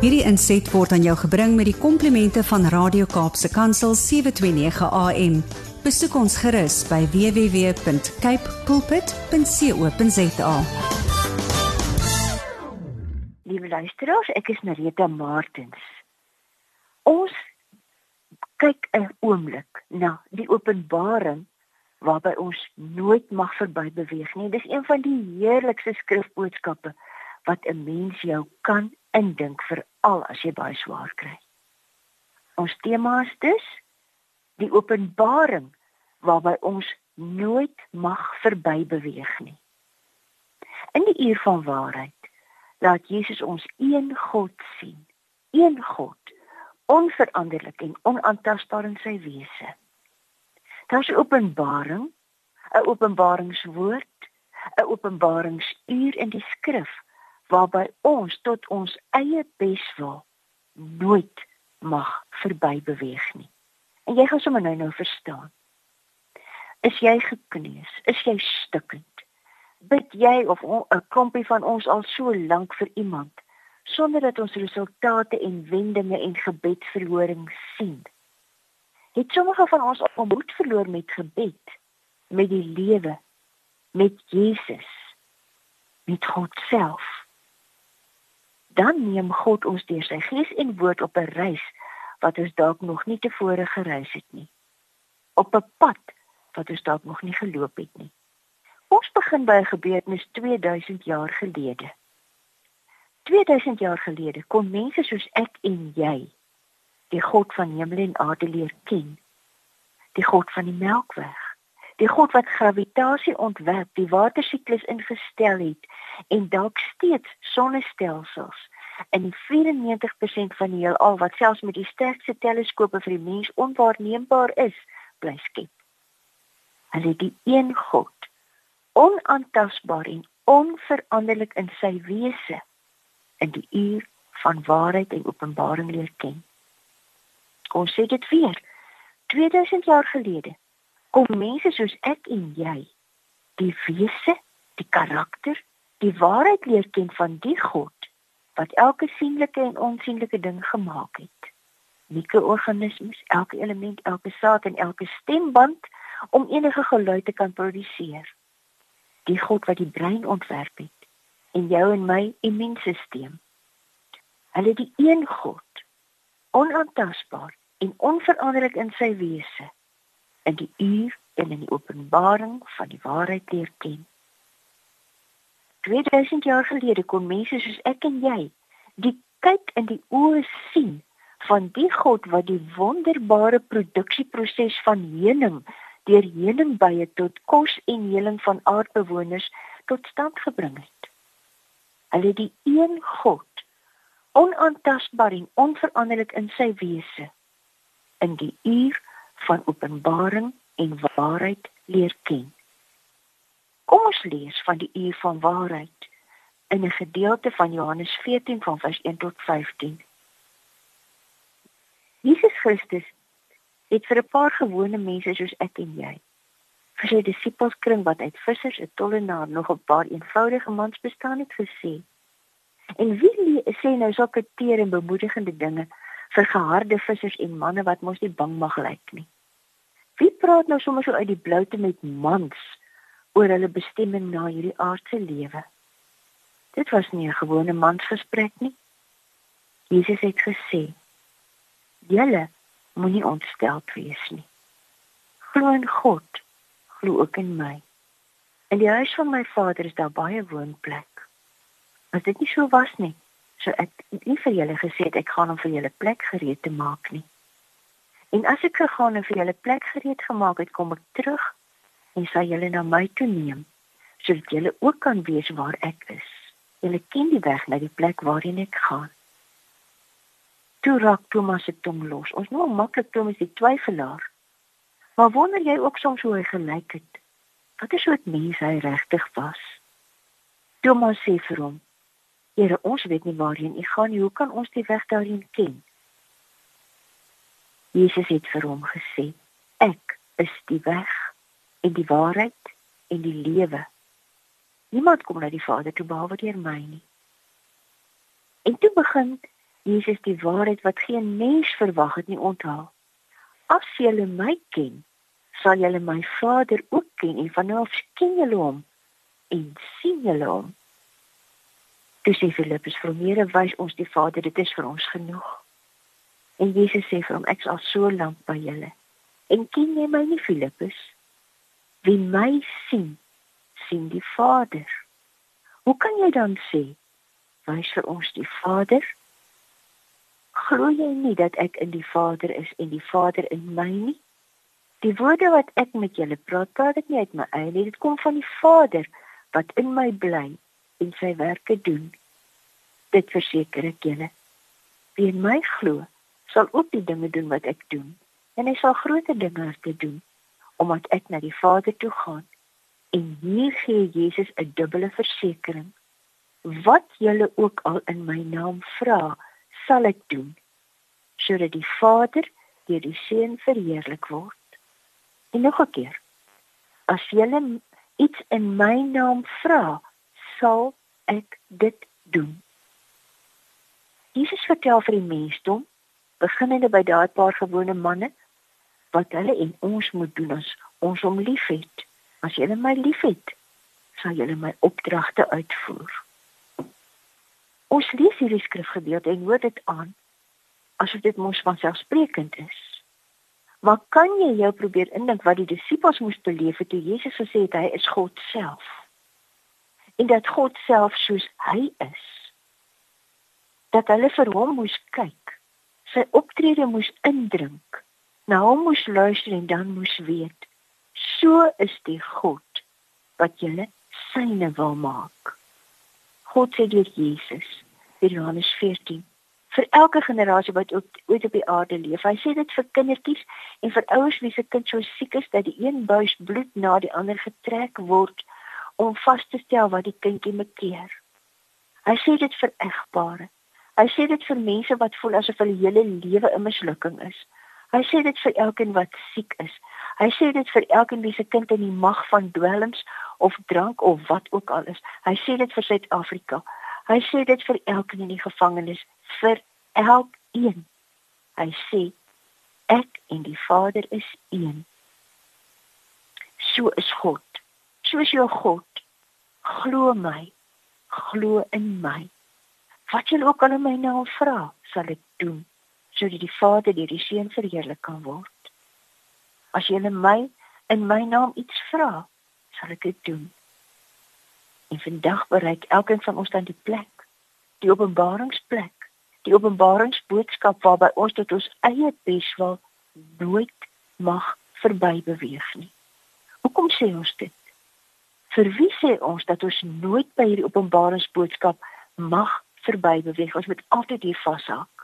Hierdie inset word aan jou gebring met die komplimente van Radio Kaapse Kansel 729 AM. Besoek ons gerus by www.cape pulpit.co.za. Liewe luisteraars, ek is Marita Martins. Ons kyk 'n oomblik na die openbaring waarby ons nooit mag verby beweeg nie. Dis een van die heerlikste skrifboodskappe wat 'n mens jou kan indink veral as jy baie swaar kry. Ons tema is dus die openbaring waarby ons nooit mag verby beweeg nie. In die uur van waarheid laat Jesus ons een God sien, een God, onveranderlik en onaantastbaar in sy wese. Daar's 'n openbaring, 'n openbaringswoord, 'n openbaringsuur in die skrif waarby ons tot ons eie beswil nooit mag verby beweeg nie. En jy gaan sommer nou nou verstaan. Is jy gekneus? Is jy stikkend? Bid jy of 'n klompie van ons al so lank vir iemand sonder dat ons resultate en wendinge en gebedsverhoring sien? het sommige van ons op moed verloor met gebed, met die lewe, met Jesus, met God self. Dan neem God ons deur sy gees en woord op 'n reis wat ons dalk nog nie tevore gereis het nie. Op 'n pad wat ons dalk nog nie geloop het nie. Ons begin by 'n gebeurtenis 2000 jaar gelede. 2000 jaar gelede kon mense soos ek en jy die God van hemel en aarde leer ken. Die God van die Melkweg. Die God wat gravitasie ontwerp, die watersiklus ingestel het en dalk steeds sonnestelsels in 94% van die heelal wat selfs met die sterkste teleskope vir die mens onwaarneembaar is, bly skep. Hulle die een God, onaantastbaar en onveranderlik in sy wese in die uur van waarheid en openbaring leer ken. Ons sê dit weer. 2000 jaar gelede kom mense soos ek en jy die wese, die karakter, die waarheid leer ken van die God wat elke sienlike en onsienlike ding gemaak het. Mikroorganismes, elke element, elke saad en elke stemband om enige geluid te kan produseer. Die God wat die brein ontwerp het en jou en my immuunstelsel. Hulle die een God, onaantastbaar en onveranderlik in sy wese in die uur en in die openbaring van die waarheid leer ken. 2000 jaar gelede kon mense soos ek en jy die kyk in die oë sien van die God wat die wonderbare produksieproses van heuning deur heuningbye tot kos en heling van aardbewoners tot stand gebring het. Hulle die een God onaantastbaar en onveranderlik in sy wese in die uur van openbaring en waarheid leer ken. Kom ons lees van die uur van waarheid in 'n gedeelte van Johannes 14 van vers 1 tot 15. Jesus Christus het vir 'n paar gewone mense soos ek en jy vir sy disippelskring wat uit vissers en tollenaar nog 'n paar eenvoudige mans bestaan het gesê. En wie sê nou sulke teer en bemoedigende dinge vir geharde vissers en manne wat mos nie bang mag lyk nie. Wie praat nou sommer so uit die bloute met mans oor hulle bestemming na hierdie aardse lewe? Dit was nie 'n gewone mansgesprek nie. Jesus het gesê: "Julle moenie ontstel wees nie. Glo in God, glo ook in my. In die huis van my Vader is daar baie woonplek. As dit nie so was nie, So ek nie vir julle gesê het ek gaan om vir julle plek gereed te maak nie. En as ek gegaan en vir julle plek gereed gemaak het, kom ek terug en sal julle na my toe neem sodat julle ook kan weet waar ek is. Julle ken die weg na die plek waarheen ek gaan. Toe raak Thomas se tong los. Ons nou maklik Thomas die twyfelaar. Maar wonder jy ook soms hoe hy gelyk het? Wat is soort mens hy regtig was? Thomas sê vir hom: Here, ons weet nie waarheen u gaan nie. Hoe kan ons die weg daarheen ken? Jesus het vir hom gesê: Ek is die weg en die waarheid en die lewe. Niemand kom na die Vader toe behalwe deur my nie. En toe begin Jesus die waarheid wat geen mens verwag het nie onthaal. As julle my ken, sal julle my Vader ook ken en vanaf ken julle hom en sien julle hom. Dis sê Filippus, vir meer wys ons die Vader, dit is vir ons genoeg. En Jesus sê vir hom, ek is al so lank by julle. En ken jy my nie, Filippus? Wie my sien, sien die Vader. Hoe kan jy dan sê, wys vir ons die Vader? Glo jy nie dat ek in die Vader is en die Vader in my nie? Die woorde wat ek met julle praat, praat ek nie uit my eie nie, dit kom van die Vader wat in my bly en sy werke doen. Dit verseker ek julle. Wie in my glo, sal ook die dinge doen wat ek doen. En hy sal groter dinge as dit doen, omdat ek na die Vader toe gaan. En hier gee Jesus 'n dubbele versekering. Wat julle ook al in my naam vra, sal ek doen, sodat die Vader deur die Seun verheerlik word. En nog 'n keer. As julle iets in my naam vra, sal ek dit doen. Jesus vertel vir die mensdom, beginnende by daai paar gewone manne, wat hulle en ons moet doen as ons hom liefhet. As julle my liefhet, sal julle my opdragte uitvoer. Ons lees hierdie skrifgedeelte en hoor dit aan asof dit mos vanselfsprekend is. Maar kan jy jou probeer indink wat die disippels moes beleef het toe Jesus gesê het hy is God self? en dat God self soos hy is dat hulle vir hom moes kyk sy optrede moes indrink na hom moes luister en dan moes weet so is die God wat julle syne wil maak God sê deur Jesus Johannes 14 vir elke generasie wat ook ooit op die aarde leef hy sê dit vir kindertjies en vir ouers wie se kind so siek is dat die een buis bloed na die ander getrek word om vas te stel wat die kindjie mekeer. Hy sê dit vir egpare. Hy sê dit vir mense wat voel asof hulle hele lewe 'n mislukking is. Hy sê dit vir elkeen wat siek is. Hy sê dit vir elkeen wie se kind in die mag van dwelms of drank of wat ook al is. Hy sê dit vir Suid-Afrika. Hy sê dit vir elkeen in die gevangenis, vir elkeen. Hy sê ek en die Vader is een. So is God. Soos jou God glo my glo in my wat jy ook al in my naam vra sal ek doen sodat die Vader deur die Seun verheerlik kan word. As jy in my in my naam iets vra sal ek dit doen. En vandag bereik elkeen van ons dan die plek die openbaringsplek die openbaringsboodskap waarby ons tot ons eie beswil nooit mag verby beweeg nie. Hoekom sê ons dit? Vir wie sê ons dat ons nooit by hierdie openbaringsboodskap mag verby beweeg ons moet altyd hier vashak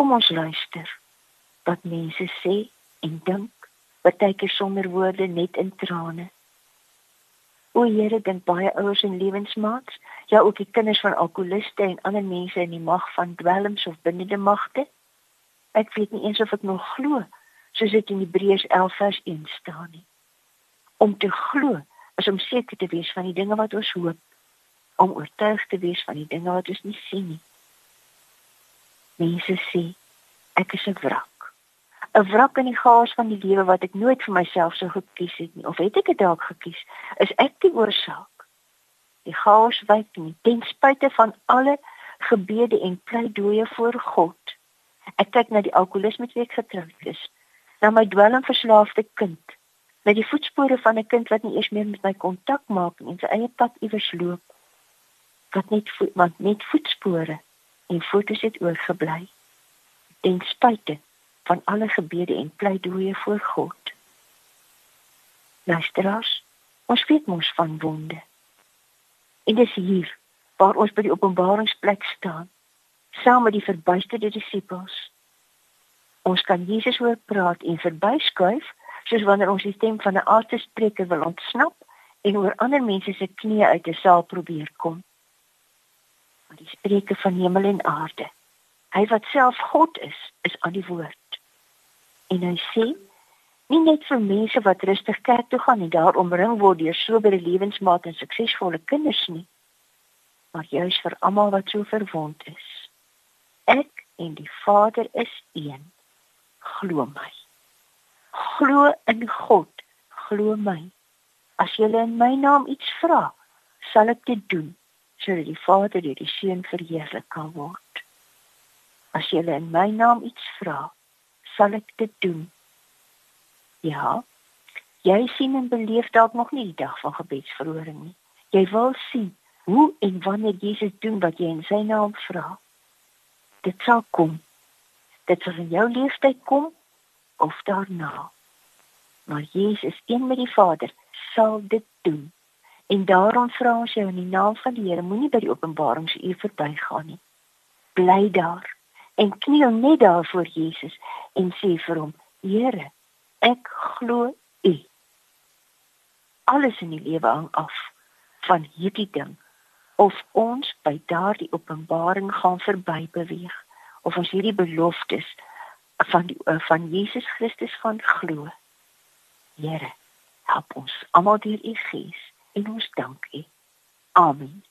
kom ons luister wat mense sê en dink partykeer sonder woorde net in trane. O Here dink baie ouers en lewensmaats ja ook die kinders van alkoholiste en ander mense in die mag van dwelms of bindende magte. Ek weet nie eens of ek nog glo soos dit in Hebreërs 11 vers 1 staan nie. Om te glo is om seker te wees van die dinge wat ons hoop om oortuig te wees van die dinge wat ons nie sien nie mense sê ek is 'n wrak. 'n wrak in die chaos van die lewe wat ek nooit vir myself sou gekies het nie of het ek dit dalk gekies is ek die oorsaak. Die chaos wyk nie ten spyte van alle gebede en pleidooie voor God. Ek kyk na die alkoholisme wat ek getroud is na my dwelmverslaafde kind met die voetspore van 'n kind wat nie eers meer met my kontak maak en sy eie pad iewers loop wat net want net voetspore en fotos het oorgebly ten spyte van alle gebede en pleidooie voor God. Luisteraars ons weet mos van wonde. En dis hier waar ons by die openbaringsplek staan saam met die verbuisterde disippels. Ons kan Jesus hoor praat en verbyskuif soos wanneer ons die stem van 'n aardse spreker wil ontsnap en oor ander mense se knieë uit 'n saal probeer kom. Spreker van hemel en aarde, hy wat self God is, is aan die woord. En hy sê nie net vir mense wat rustig kerk toe gaan en daar omring word deur sobere lewensmaat en suksesvolle kinders nie, maar juis vir almal wat so verwond is. en die Vader is een. Glo my. Glo in God. Glo my. As jy in my naam iets vra, sal ek dit doen sodat die Vader deur die Seun verheerlik kan word. As jy in my naam iets vra, sal ek dit doen. Ja. Jy sien en beleef dalk nog nie die dag van gebedsverhoring nie. Jy wil sien hoe en wanneer Jesus doen wat jy in sy naam vra. Dit sal kom. Dit sal in jou lewenstyd kom of daarna. Maar Jesus, een met die Vader, sal dit doen. En daarom vra ons jou in die naam van die Here, moenie by die openbaringsuur verbygaan nie. Bly daar en kniel net daar voor Jesus en sê vir hom: Here, ek glo U. Alles in die lewe hang af van hierdie ding of ons by daardie openbaring gaan verby beweeg of ons hierdie beloftes van die eh, van Jesus Christus gaan glo. Here, help ons almal deur U Gees en ons dank U. Amen.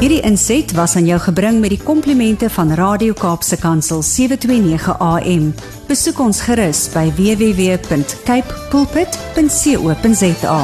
Hierdie inset was aan jou gebring met die komplimente van Radio Kaapse Kansel 729 AM. Besoek ons gerus by www.cape pulpit.co.za.